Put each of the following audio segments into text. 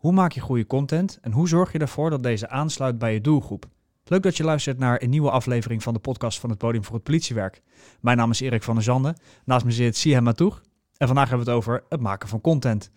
Hoe maak je goede content en hoe zorg je ervoor dat deze aansluit bij je doelgroep? Leuk dat je luistert naar een nieuwe aflevering van de podcast van het Podium voor het Politiewerk. Mijn naam is Erik van der Zanden. Naast me zit Sihem Matoeg. En vandaag hebben we het over het maken van content.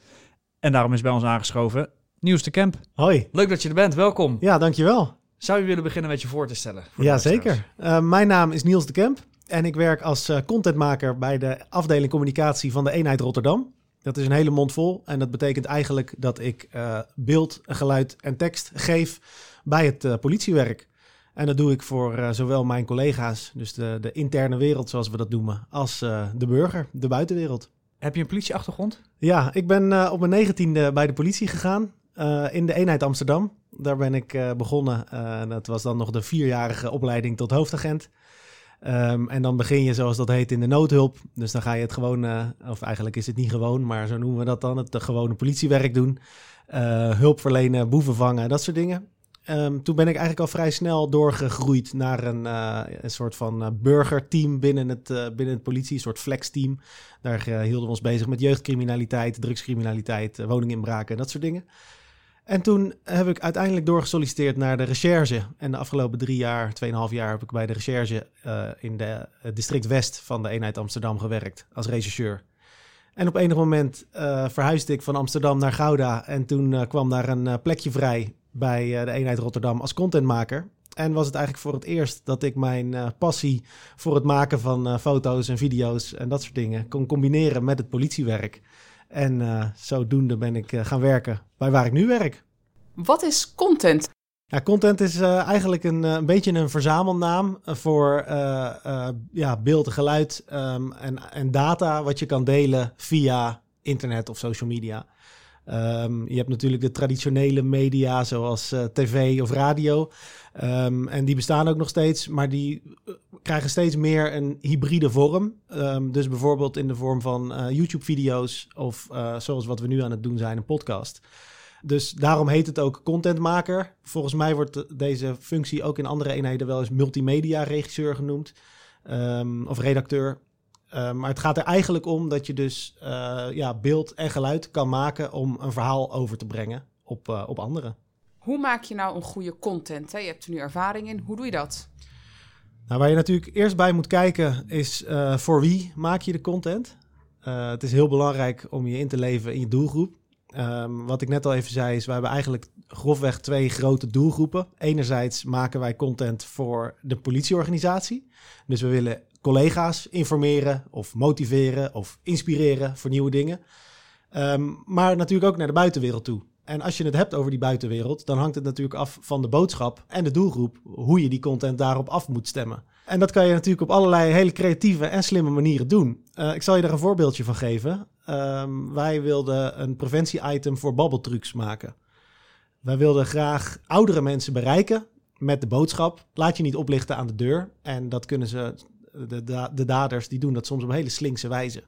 En daarom is bij ons aangeschoven Niels de Kemp. Hoi. Leuk dat je er bent, welkom. Ja, dankjewel. Zou je willen beginnen met je voor te stellen? Ja, zeker. Uh, mijn naam is Niels de Kemp en ik werk als uh, contentmaker bij de afdeling communicatie van de eenheid Rotterdam. Dat is een hele mond vol en dat betekent eigenlijk dat ik uh, beeld, geluid en tekst geef bij het uh, politiewerk. En dat doe ik voor uh, zowel mijn collega's, dus de, de interne wereld zoals we dat noemen, als de burger, de buitenwereld. Heb je een politieachtergrond? Ja, ik ben op mijn negentiende bij de politie gegaan in de eenheid Amsterdam. Daar ben ik begonnen. dat was dan nog de vierjarige opleiding tot hoofdagent. Um, en dan begin je, zoals dat heet, in de noodhulp. Dus dan ga je het gewoon, uh, of eigenlijk is het niet gewoon, maar zo noemen we dat dan, het gewone politiewerk doen. Uh, hulp verlenen, boeven vangen, dat soort dingen. Um, toen ben ik eigenlijk al vrij snel doorgegroeid naar een, uh, een soort van burgerteam binnen het, binnen het politie, een soort flexteam. Daar hielden we ons bezig met jeugdcriminaliteit, drugscriminaliteit, woninginbraken, dat soort dingen. En toen heb ik uiteindelijk doorgesolliciteerd naar de recherche. En de afgelopen drie jaar, tweeënhalf jaar, heb ik bij de recherche uh, in de uh, district West van de eenheid Amsterdam gewerkt als rechercheur. En op enig moment uh, verhuisde ik van Amsterdam naar Gouda. En toen kwam daar een plekje vrij bij de eenheid Rotterdam als contentmaker. En was het eigenlijk voor het eerst dat ik mijn passie voor het maken van foto's en video's en dat soort dingen kon combineren met het politiewerk. En uh, zodoende ben ik uh, gaan werken bij waar ik nu werk. Wat is content? Ja, content is uh, eigenlijk een, een beetje een verzamelnaam voor ja, beeld, geluid um, en, en data wat je kan delen via internet of social media. Um, je hebt natuurlijk de traditionele media zoals uh, tv of radio. Um, en die bestaan ook nog steeds, maar die uh, krijgen steeds meer een hybride vorm. Um, dus bijvoorbeeld in de vorm van uh, YouTube-video's of zoals wat we nu aan het doen zijn, een podcast. Dus daarom heet het ook contentmaker. Volgens mij wordt deze functie ook in andere eenheden wel eens multimedia-regisseur genoemd. of redacteur. Uh, maar het gaat er eigenlijk om dat je dus uh, ja, beeld en geluid kan maken om een verhaal over te brengen op, uh, op anderen. Hoe maak je nou een goede content? Hè? Je hebt er nu ervaring in. Hoe doe je dat? Nou, waar je natuurlijk eerst bij moet kijken is voor wie maak je de content. het is heel belangrijk om je in te leven in je doelgroep. Um, wat ik net al even zei is, we hebben eigenlijk grofweg twee grote doelgroepen. Enerzijds maken wij content voor de politieorganisatie. Dus we willen collega's informeren of motiveren of inspireren voor nieuwe dingen. Um, maar natuurlijk ook naar de buitenwereld toe. En als je het hebt over die buitenwereld, dan hangt het natuurlijk af van de boodschap en de doelgroep, hoe je die content daarop af moet stemmen. En dat kan je natuurlijk op allerlei hele creatieve en slimme manieren doen. Uh, ik zal je daar een voorbeeldje van geven. Um, wij wilden een preventie-item voor babbeltrucs maken. Wij wilden graag oudere mensen bereiken met de boodschap: laat je niet oplichten aan de deur. En dat kunnen ze de, de, de, daders die doen dat soms op hele slinkse wijze.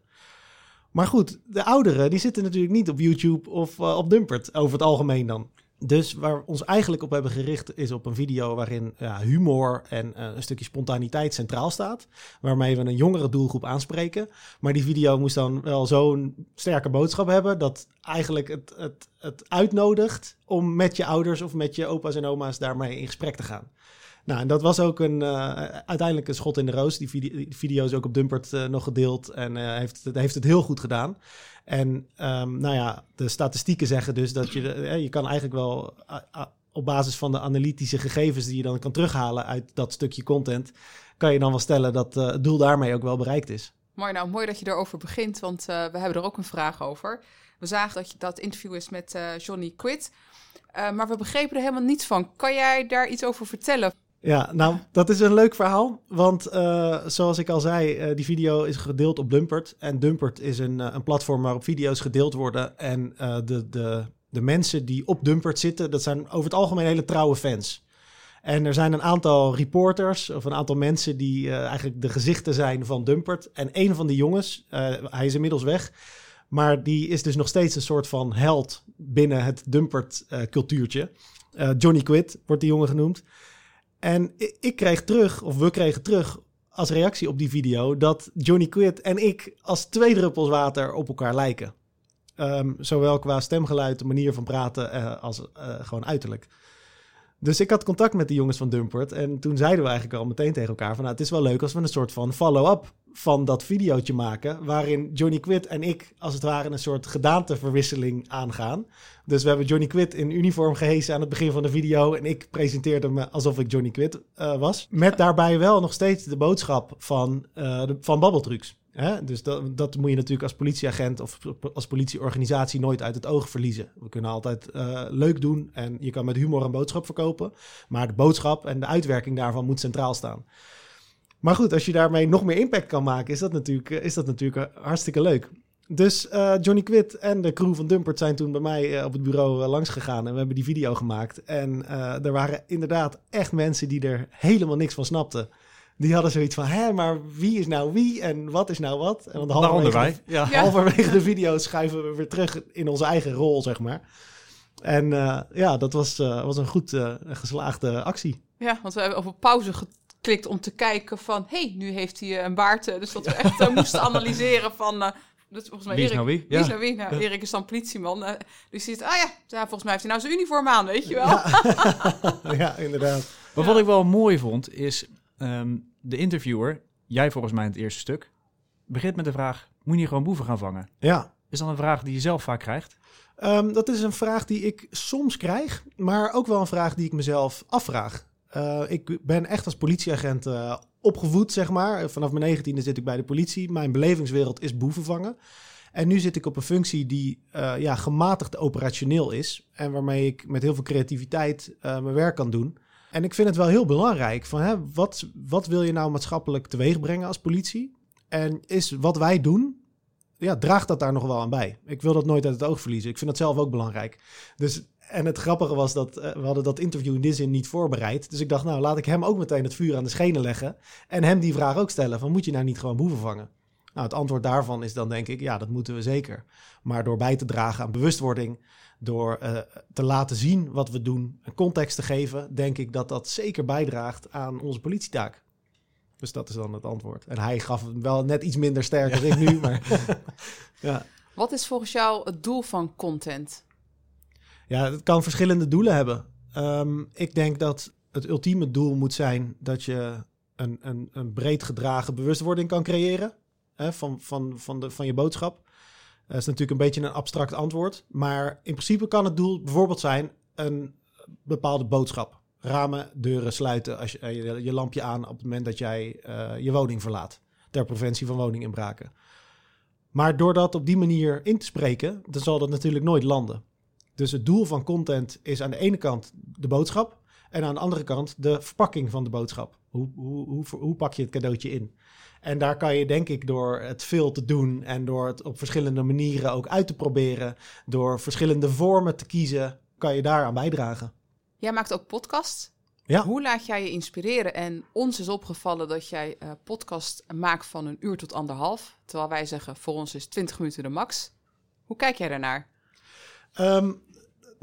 Maar goed, de ouderen die zitten natuurlijk niet op YouTube of uh, op Dumpert over het algemeen dan. Dus waar we ons eigenlijk op hebben gericht is op een video waarin ja, humor en uh, een stukje spontaniteit centraal staat. Waarmee we een jongere doelgroep aanspreken. Maar die video moest dan wel zo'n sterke boodschap hebben dat eigenlijk het, het, het uitnodigt om met je ouders of met je opa's en oma's daarmee in gesprek te gaan. Nou, en dat was ook een, uh, uiteindelijk een schot in de roos. Die video, is ook op Dumpert uh, nog gedeeld en uh, heeft, het, heeft het heel goed gedaan. En um, nou ja, de statistieken zeggen dus dat je, je kan eigenlijk wel op basis van de analytische gegevens die je dan kan terughalen uit dat stukje content, kan je dan wel stellen dat het doel daarmee ook wel bereikt is. Mooi, nou mooi dat je erover begint, want we hebben er ook een vraag over. We zagen dat je dat interview is met Johnny Quid, maar we begrepen er helemaal niets van. Kan jij daar iets over vertellen? Ja, nou, dat is een leuk verhaal. Want uh, zoals ik al zei, uh, die video is gedeeld op Dumpert. En Dumpert is een, uh, een platform waarop video's gedeeld worden. En de, de, de mensen die op Dumpert zitten, dat zijn over het algemeen hele trouwe fans. En er zijn een aantal reporters of een aantal mensen die eigenlijk de gezichten zijn van Dumpert. En een van die jongens, hij is inmiddels weg, maar die is dus nog steeds een soort van held binnen het Dumpert cultuurtje. Johnny Quid wordt die jongen genoemd. En ik kreeg terug, of we kregen terug als reactie op die video, dat Johnny Quid en ik als twee druppels water op elkaar lijken. Ehm, zowel qua stemgeluid, manier van praten eh, als eh, gewoon uiterlijk. Dus ik had contact met de jongens van Dumpert. En toen zeiden we eigenlijk al meteen tegen elkaar: van nou, het is wel leuk als we een soort van follow-up van dat videootje maken. Waarin Johnny Quid en ik, als het ware, een soort gedaanteverwisseling aangaan. Dus we hebben Johnny Quid in uniform gehezen aan het begin van de video. En ik presenteerde me alsof ik Johnny Quid uh, was. Met daarbij wel nog steeds de boodschap van, uh, van Babbeltrucs. Hè? Dus dat, dat moet je natuurlijk als politieagent of als politieorganisatie nooit uit het oog verliezen. We kunnen altijd uh, leuk doen en je kan met humor een boodschap verkopen. Maar de boodschap en de uitwerking daarvan moet centraal staan. Maar goed, als je daarmee nog meer impact kan maken, is dat natuurlijk, is dat natuurlijk hartstikke leuk. Dus Johnny Quid en de crew van Dumpert zijn toen bij mij op het bureau uh, langs gegaan. En we hebben die video gemaakt. En er waren inderdaad echt mensen die er helemaal niks van snapten. Die hadden zoiets van, hè, maar wie is nou wie en wat is nou wat? En dan halverwege, wij. Ja, ja. halverwege de video schuiven we weer terug in onze eigen rol, zeg maar. En ja, dat was, was een goed geslaagde actie. Ja, want we hebben op pauze geklikt om te kijken van... hé, hey, nu heeft hij een baard. Dus dat we echt moesten analyseren van... Dus volgens mij wie is Erik, nou wie? wie is nou wie? Nou, Erik is dan politieman. Uh, dus hij zegt, ah ja, ja, volgens mij heeft hij nou zijn uniform aan, weet je wel. Ja, ja inderdaad. Maar wat ik wel mooi vond, is um, de interviewer, jij volgens mij in het eerste stuk, begint met de vraag, moet je niet gewoon boeven gaan vangen? Ja. Is dat een vraag die je zelf vaak krijgt? Um, dat is een vraag die ik soms krijg, maar ook wel een vraag die ik mezelf afvraag. Uh, ik ben echt als politieagent uh, opgevoed, zeg maar. Vanaf mijn negentiende zit ik bij de politie. Mijn belevingswereld is boeven vangen. En nu zit ik op een functie die uh, ja, gematigd operationeel is. En waarmee ik met heel veel creativiteit mijn werk kan doen. En ik vind het wel heel belangrijk van hè, wat, wat wil je nou maatschappelijk teweeg brengen als politie? En is wat wij doen, ja, draagt dat daar nog wel aan bij? Ik wil dat nooit uit het oog verliezen. Ik vind dat zelf ook belangrijk. Dus en het grappige was dat uh, we hadden dat interview in die zin niet voorbereid. Dus ik dacht, nou, laat ik hem ook meteen het vuur aan de schenen leggen. En hem die vraag ook stellen: van moet je nou niet gewoon boeven vangen? Nou, het antwoord daarvan is dan denk ik, ja, dat moeten we zeker. Maar door bij te dragen aan bewustwording, door uh, te laten zien wat we doen, een context te geven, denk ik dat dat zeker bijdraagt aan onze politietaak. Dus dat is dan het antwoord. En hij gaf hem wel net iets minder sterk dan ik nu, maar ja. Wat is volgens jou het doel van content? Ja, het kan verschillende doelen hebben. Um, ik denk dat het ultieme doel moet zijn dat je een, een, een breed gedragen bewustwording kan creëren hè, van, van, van, de, van je boodschap. Dat is natuurlijk een beetje een abstract antwoord. Maar in principe kan het doel bijvoorbeeld zijn een bepaalde boodschap. Ramen, deuren sluiten als je, je, je lampje aan op het moment dat jij uh, je woning verlaat. Ter preventie van woninginbraken. Maar door dat op die manier in te spreken, dan zal dat natuurlijk nooit landen. Dus het doel van content is aan de ene kant de boodschap. En aan de andere kant de verpakking van de boodschap. Hoe, hoe, hoe, hoe pak je het cadeautje in? En daar kan je denk ik door het veel te doen en door het op verschillende manieren ook uit te proberen, door verschillende vormen te kiezen, kan je daaraan bijdragen. Jij maakt ook podcast. Ja. Hoe laat jij je inspireren? En ons is opgevallen dat jij uh, podcast maakt van een uur tot anderhalf. Terwijl wij zeggen, voor ons is 20 minuten de max. Hoe kijk jij daarnaar? Um,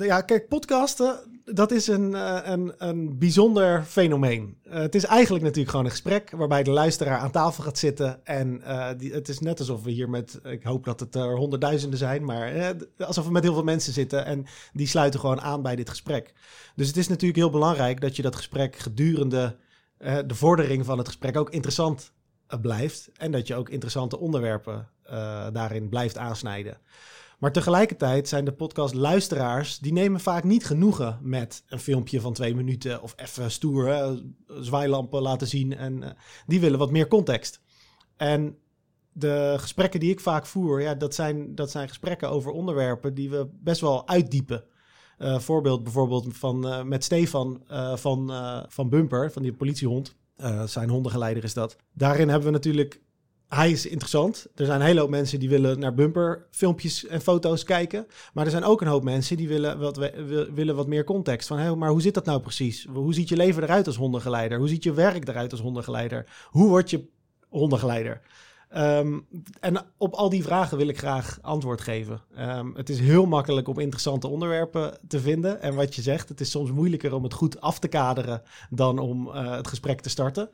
ja, kijk, podcasten, dat is een, uh, een, een bijzonder fenomeen. Uh, het is eigenlijk natuurlijk gewoon een gesprek waarbij de luisteraar aan tafel gaat zitten. En uh, die, het is net alsof we hier met, ik hoop dat het er honderdduizenden zijn, maar alsof we met heel veel mensen zitten en die sluiten gewoon aan bij dit gesprek. Dus het is natuurlijk heel belangrijk dat je dat gesprek gedurende de vordering van het gesprek ook interessant blijft. En dat je ook interessante onderwerpen daarin blijft aansnijden. Maar tegelijkertijd zijn de podcastluisteraars, die nemen vaak niet genoegen met een filmpje van twee minuten of even stoer zwaailampen laten zien. En uh, die willen wat meer context. En de gesprekken die ik vaak voer, ja, dat, zijn, dat zijn gesprekken over onderwerpen die we best wel uitdiepen. Uh, voorbeeld bijvoorbeeld van, uh, met Stefan van, van Bumper, van die politiehond. zijn hondengeleider is dat. Daarin hebben we natuurlijk hij is interessant. Er zijn een hele hoop mensen die willen naar bumper filmpjes en foto's kijken. Maar er zijn ook een hoop mensen die willen wat, willen wat meer context. Van, hey, maar hoe zit dat nou precies? Hoe ziet je leven eruit als hondengeleider? Hoe ziet je werk eruit als hondengeleider? Hoe word je hondengeleider? Um, en op al die vragen wil ik graag antwoord geven. Um, het is heel makkelijk om interessante onderwerpen te vinden. En wat je zegt, het is soms moeilijker om het goed af te kaderen dan om uh, het gesprek te starten.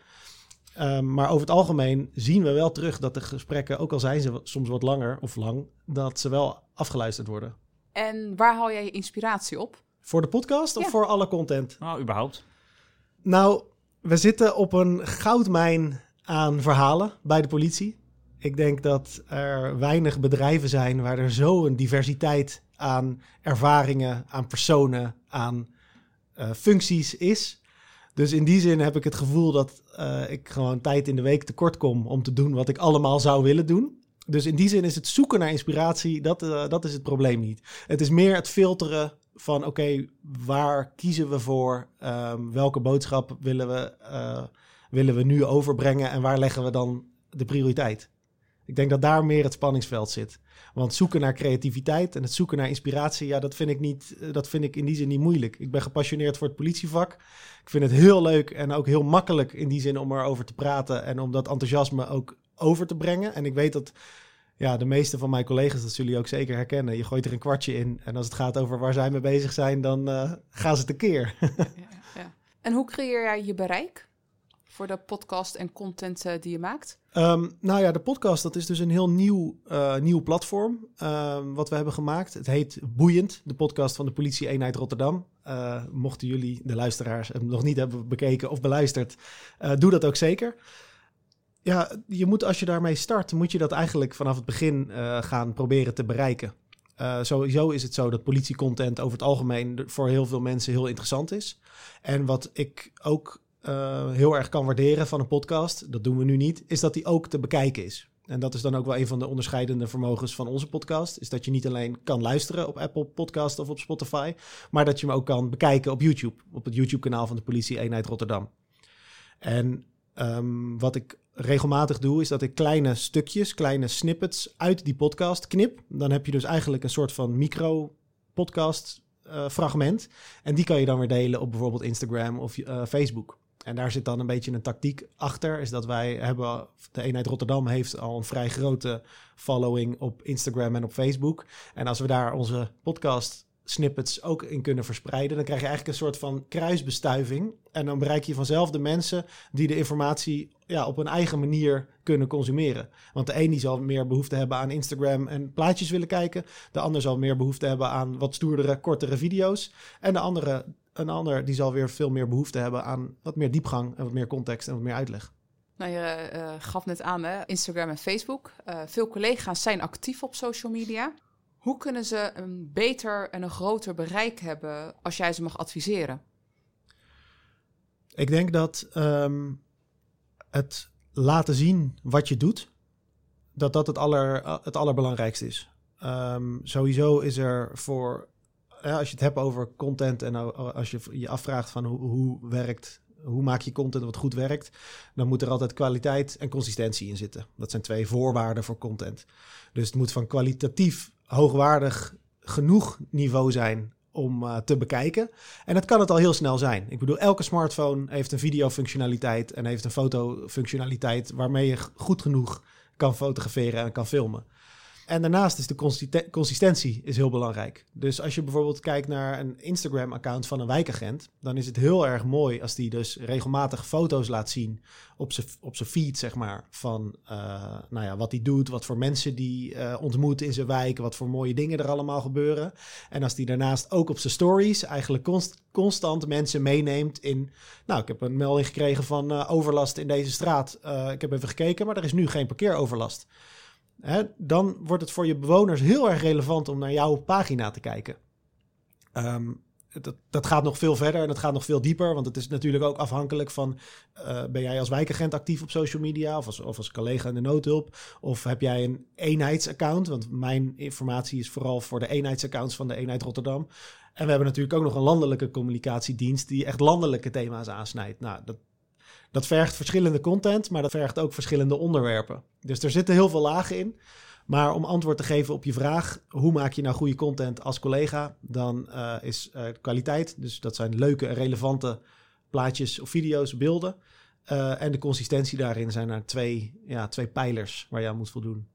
Um, maar over het algemeen zien we wel terug dat de gesprekken, ook al zijn ze soms wat langer of lang, dat ze wel afgeluisterd worden. En waar haal jij je inspiratie op? Voor de podcast of Ja. voor alle content? Nou, überhaupt. Nou, we zitten op een goudmijn aan verhalen bij de politie. Ik denk dat er weinig bedrijven zijn waar er zo'n diversiteit aan ervaringen, aan personen, aan eh, functies is. Dus in die zin heb ik het gevoel dat eh, ik gewoon tijd in de week tekort kom om te doen wat ik allemaal zou willen doen. Dus in die zin is het zoeken naar inspiratie, dat, eh, dat is het probleem niet. Het is meer het filteren van oké, waar kiezen we voor? Ehm, welke boodschap willen we, eh, willen we nu overbrengen en waar leggen we dan de prioriteit? Ik denk dat daar meer het spanningsveld zit. Want zoeken naar creativiteit en het zoeken naar inspiratie, ja, dat vind ik, niet, eh, dat vind ik in die zin niet moeilijk. Ik ben gepassioneerd voor het politievak. Ik vind het heel leuk en ook heel makkelijk in die zin om erover te praten en om dat enthousiasme ook over te brengen. En ik weet dat ja, de meeste van mijn collega's, dat zullen jullie ook zeker herkennen. Je gooit er een kwartje in en als het gaat over waar zij mee bezig zijn, dan eh, gaan ze tekeer. En hoe creëer jij je bereik voor de podcast en content eh, die je maakt? Ehm, nou ja, de podcast, dat is dus een heel nieuw, eh, nieuw platform ehm, wat we hebben gemaakt. Het heet Boeiend, de podcast van de politie-eenheid Rotterdam. Eh, mochten jullie, de luisteraars, nog niet hebben bekeken of beluisterd, doe dat ook zeker. Ja, je moet als je daarmee start, moet je dat eigenlijk vanaf het begin gaan proberen te bereiken. Eh, sowieso is het zo dat politiecontent over het algemeen voor heel veel mensen heel interessant is. En wat ik ook eh, heel erg kan waarderen van een podcast, dat doen we nu niet, is dat die ook te bekijken is. En dat is dan ook wel een van de onderscheidende vermogens van onze podcast. Is dat je niet alleen kan luisteren op Apple Podcast of op Spotify, maar dat je hem ook kan bekijken op YouTube. Op het YouTube-kanaal van de Politie-eenheid Rotterdam. En ehm, wat ik regelmatig doe, is dat ik kleine stukjes, kleine snippets uit die podcast knip. Dan heb je dus eigenlijk een soort van micro-podcast eh, fragment. En die kan je dan weer delen op bijvoorbeeld Instagram of eh, Facebook. En daar zit dan een beetje een tactiek achter. Is dat wij hebben, de eenheid Rotterdam heeft al een vrij grote following op Instagram en op Facebook. En als we daar onze podcast snippets ook in kunnen verspreiden, dan krijg je eigenlijk een soort van kruisbestuiving. En dan bereik je vanzelf de mensen die de informatie ja, op hun eigen manier kunnen consumeren. Want de een die zal meer behoefte hebben aan Instagram en plaatjes willen kijken. De ander zal meer behoefte hebben aan wat stoerdere, kortere video's. En de andere, een ander die zal weer veel meer behoefte hebben aan wat meer diepgang en wat meer context en wat meer uitleg. Nou, je eh, gaf net aan, hè, Instagram en Facebook. Eh, veel collega's zijn actief op social media. Hoe kunnen ze een beter en een groter bereik hebben als jij ze mag adviseren? Ik denk dat ehm, het laten zien wat je doet, dat dat het, aller, het allerbelangrijkste is. Ehm, sowieso is er voor, als je het hebt over content en als je je afvraagt van hoe, hoe werkt, hoe maak je content wat goed werkt, dan moet er altijd kwaliteit en consistentie in zitten. Dat zijn twee voorwaarden voor content. Dus het moet van kwalitatief hoogwaardig genoeg niveau zijn om eh, te bekijken. En dat kan het al heel snel zijn. Ik bedoel, elke smartphone heeft een videofunctionaliteit en heeft een fotofunctionaliteit waarmee je goed genoeg kan fotograferen en kan filmen. En daarnaast is de consiste- consistentie is heel belangrijk. Dus als je bijvoorbeeld kijkt naar een Instagram-account van een wijkagent, dan is het heel erg mooi als die dus regelmatig foto's laat zien op zijn feed, zeg maar, van eh, nou ja, wat hij doet, wat voor mensen die eh, ontmoet in zijn wijk, wat voor mooie dingen er allemaal gebeuren. En als die daarnaast ook op zijn stories eigenlijk const- constant mensen meeneemt in, nou, ik heb een melding gekregen van eh, overlast in deze straat. Ik heb even gekeken, maar er is nu geen parkeeroverlast. Dan wordt het voor je bewoners heel erg relevant om naar jouw pagina te kijken. Ehm, dat, dat gaat nog veel verder en dat gaat nog veel dieper. Want het is natuurlijk ook afhankelijk van... eh, ben jij als wijkagent actief op social media... Of als, of als collega in de noodhulp? Of heb jij een eenheidsaccount? Want mijn informatie is vooral voor de eenheidsaccounts van de eenheid Rotterdam. En we hebben natuurlijk ook nog een landelijke communicatiedienst... die echt landelijke thema's aansnijdt. Nou, dat, dat vergt verschillende content, maar dat vergt ook verschillende onderwerpen. Dus er zitten heel veel lagen in. Maar om antwoord te geven op je vraag, hoe maak je nou goede content als collega? Dan eh, is eh, kwaliteit, dus dat zijn leuke en relevante plaatjes of video's, beelden. Eh, en de consistentie daarin zijn er twee, ja, twee pijlers waar je aan moet voldoen.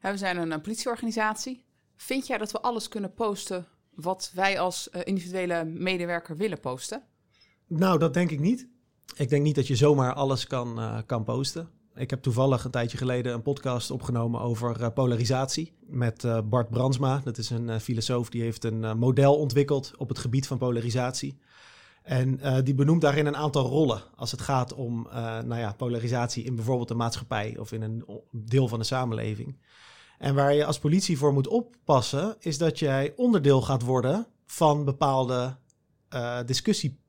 We zijn een, politieorganisatie. Vind jij dat we alles kunnen posten wat wij als individuele medewerker willen posten? Nou, dat denk ik niet. Ik denk niet dat je zomaar alles kan, eh, kan posten. Ik heb toevallig een tijdje geleden een podcast opgenomen over uh, polarisatie met uh, Bart Brandsma. Dat is een filosoof die heeft een model ontwikkeld op het gebied van polarisatie. En die benoemt daarin een aantal rollen als het gaat om nou ja, polarisatie in bijvoorbeeld de maatschappij of in een deel van de samenleving. En waar je als politie voor moet oppassen, is dat jij onderdeel gaat worden van bepaalde discussiepunten,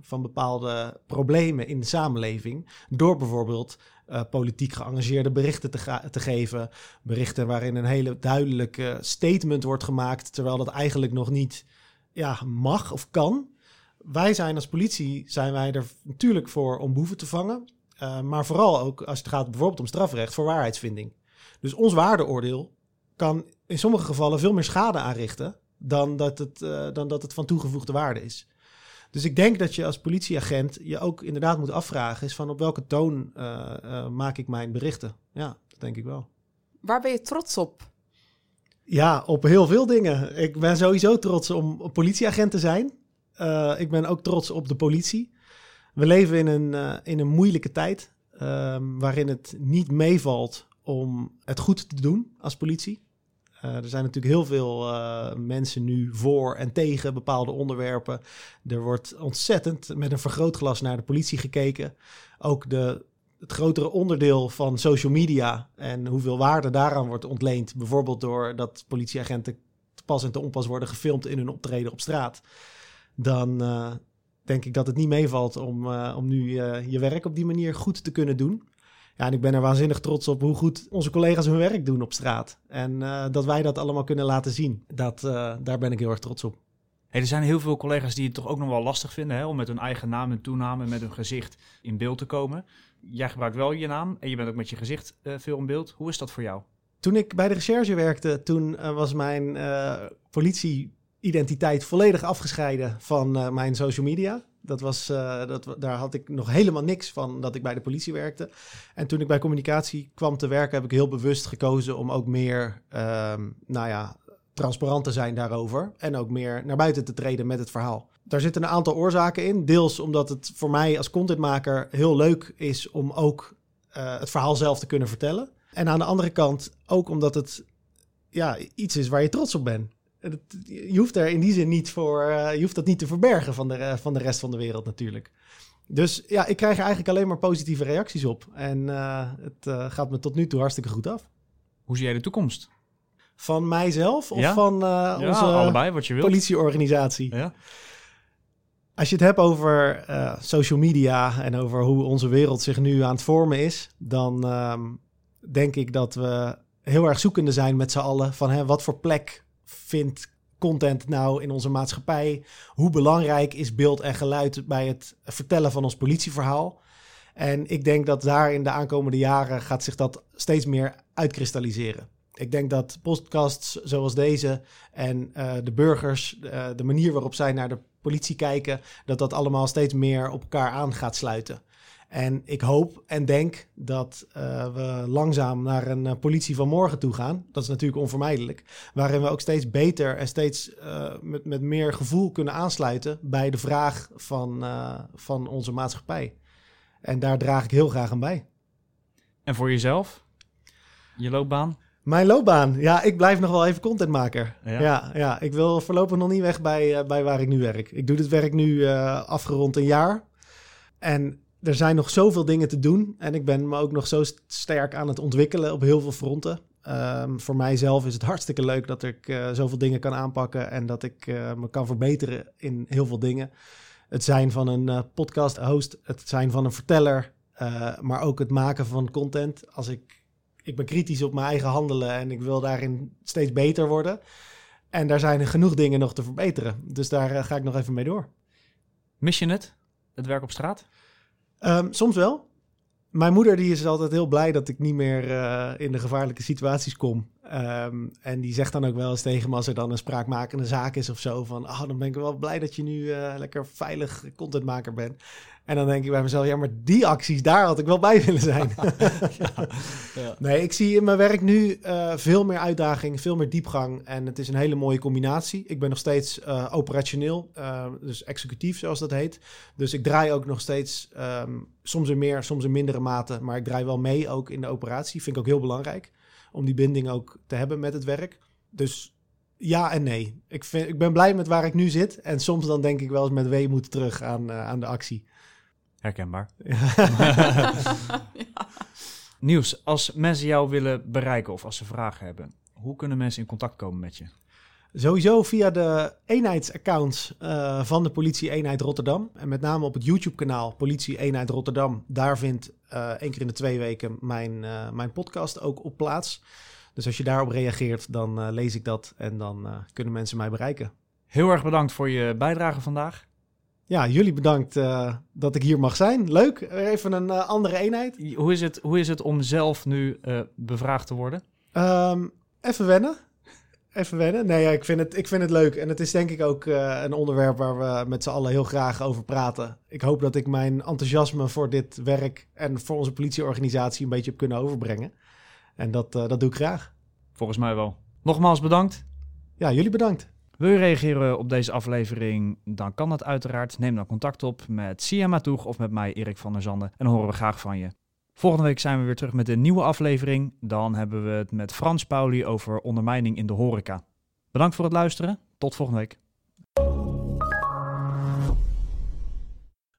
van bepaalde problemen in de samenleving. Door bijvoorbeeld uh, politiek geëngageerde berichten te, te, geven. Berichten waarin een hele duidelijke statement wordt gemaakt, terwijl dat eigenlijk nog niet ja, mag of kan. Wij zijn als politie zijn wij er natuurlijk voor om boeven te vangen. Uh, maar vooral ook als het gaat bijvoorbeeld om strafrecht voor waarheidsvinding. Dus ons waardeoordeel kan in sommige gevallen veel meer schade aanrichten dan dat het, uh, dan dat het van toegevoegde waarde is. Dus ik denk dat je als politieagent je ook inderdaad moet afvragen: is van op welke toon uh, uh, maak ik mijn berichten? Ja, dat denk ik wel. Waar ben je trots op? Ja, op heel veel dingen. Ik ben sowieso trots om politieagent te zijn. Uh, ik ben ook trots op de politie. We leven in een, in een moeilijke tijd ehm, waarin het niet meevalt om het goed te doen als politie. Uh, er zijn natuurlijk heel veel uh, mensen nu voor en tegen bepaalde onderwerpen. Er wordt ontzettend met een vergrootglas naar de politie gekeken. Ook de, het grotere onderdeel van social media en hoeveel waarde daaraan wordt ontleend. Bijvoorbeeld door dat politieagenten te pas en te onpas worden gefilmd in hun optreden op straat. Dan uh, denk ik dat het niet meevalt om, om nu je werk op die manier goed te kunnen doen. Ja, en ik ben er waanzinnig trots op hoe goed onze collega's hun werk doen op straat. En uh, dat wij dat allemaal kunnen laten zien. Dat, uh, daar ben ik heel erg trots op. Hey, er zijn heel veel collega's die het toch ook nog wel lastig vinden hè, om met hun eigen naam en toename, met hun gezicht in beeld te komen. Jij gebruikt wel je naam en je bent ook met je gezicht uh, veel in beeld. Hoe is dat voor jou? Toen ik bij de recherche werkte, toen was mijn politie-identiteit volledig afgescheiden van mijn social media. Dat was, uh, dat, daar had ik nog helemaal niks van dat ik bij de politie werkte. En toen ik bij communicatie kwam te werken, heb ik heel bewust gekozen om ook meer, um, nou ja, transparant te zijn daarover. En ook meer naar buiten te treden met het verhaal. Daar zitten een aantal oorzaken in. Deels omdat het voor mij als contentmaker heel leuk is om ook uh, het verhaal zelf te kunnen vertellen. En aan de andere kant ook omdat het ja, iets is waar je trots op bent je hoeft er in die zin niet voor, uh, je hoeft dat niet te verbergen van de, van de rest van de wereld natuurlijk. Dus ja, ik krijg er eigenlijk alleen maar positieve reacties op. En uh, het gaat me tot nu toe hartstikke goed af. Hoe zie jij de toekomst? Van mijzelf of ja? van ja, onze allebei, wat je wilt. politieorganisatie? Ja. Als je het hebt over social media en over hoe onze wereld zich nu aan het vormen is, dan ehm, denk ik dat we heel erg zoekende zijn met z'n allen van hè, wat voor plek vindt content nou in onze maatschappij? Hoe belangrijk is beeld en geluid bij het vertellen van ons politieverhaal? En ik denk dat daar in de aankomende jaren gaat zich dat steeds meer uitkristalliseren. Ik denk dat podcasts zoals deze en uh, de burgers, uh, de manier waarop zij naar de politie kijken, dat dat allemaal steeds meer op elkaar aan gaat sluiten. En ik hoop en denk dat uh, we langzaam naar een uh, politie van morgen toe gaan. Dat is natuurlijk onvermijdelijk. Waarin we ook steeds beter en steeds uh, met, met meer gevoel kunnen aansluiten bij de vraag van, van onze maatschappij. En daar draag ik heel graag aan bij. En voor jezelf? Je loopbaan? Mijn loopbaan? Ja, ik blijf nog wel even contentmaker. Ja, ja, ja ik wil voorlopig nog niet weg bij, bij waar ik nu werk. Ik doe dit werk nu afgerond een jaar. En er zijn nog zoveel dingen te doen. En ik ben me ook nog zo sterk aan het ontwikkelen op heel veel fronten. Um, voor mijzelf is het hartstikke leuk dat ik uh, zoveel dingen kan aanpakken en dat ik uh, me kan verbeteren in heel veel dingen. Het zijn van een uh, podcast host, het zijn van een verteller, maar ook het maken van content. Als ik, ik ben kritisch op mijn eigen handelen en ik wil daarin steeds beter worden. En daar zijn genoeg dingen nog te verbeteren. Dus daar ga ik nog even mee door. Mis je het, het werk op straat? Um, soms wel. Mijn moeder die is altijd heel blij dat ik niet meer uh, in de gevaarlijke situaties kom. Ehm, en die zegt dan ook wel eens tegen me als er dan een spraakmakende zaak is of zo. Van, ah, dan ben ik wel blij dat je nu eh, lekker veilig contentmaker bent. En dan denk ik bij mezelf, ja, maar die acties, daar had ik wel bij willen zijn. ja, ja. Nee, ik zie in mijn werk nu eh, veel meer uitdaging, veel meer diepgang. En het is een hele mooie combinatie. Ik ben nog steeds uh, operationeel, uh, dus executief zoals dat heet. Dus ik draai ook nog steeds, um, soms in meer, soms in mindere mate. Maar ik draai wel mee ook in de operatie. Vind ik ook heel belangrijk om die binding ook te hebben met het werk. Dus ja en nee. Ik, vind, ik ben blij met waar ik nu zit. En soms dan denk ik wel eens met weemoed terug aan, aan de actie. Herkenbaar. ja. Nieuws, als mensen jou willen bereiken of als ze vragen hebben, hoe kunnen mensen in contact komen met je? Sowieso via de eenheidsaccounts uh, van de Politie Eenheid Rotterdam. En met name op het YouTube-kanaal Politie Eenheid Rotterdam. Daar vindt uh, één keer in de twee weken mijn, uh, mijn podcast ook op plaats. Dus als je daarop reageert, dan lees ik dat en dan kunnen mensen mij bereiken. Heel erg bedankt voor je bijdrage vandaag. Ja, jullie bedankt uh, dat ik hier mag zijn. Leuk, even een uh, andere eenheid. Hoe is het, hoe is het om zelf nu uh, bevraagd te worden? Um, even wennen. Even wennen. Nee, ja, ik, vind het, ik vind het leuk. En het is denk ik ook een onderwerp waar we met z'n allen heel graag over praten. Ik hoop dat ik mijn enthousiasme voor dit werk en voor onze politieorganisatie een beetje heb kunnen overbrengen. En dat, dat doe ik graag. Volgens mij wel. Nogmaals bedankt. Ja, jullie bedankt. Wil je reageren op deze aflevering? Dan kan dat uiteraard. Neem dan contact op met Sia Matoeg of met mij, Erik van der Zanden. En dan horen we graag van je. Volgende week zijn we weer terug met een nieuwe aflevering. Dan hebben we het met Frans Pauli over ondermijning in de horeca. Bedankt voor het luisteren. Tot volgende week.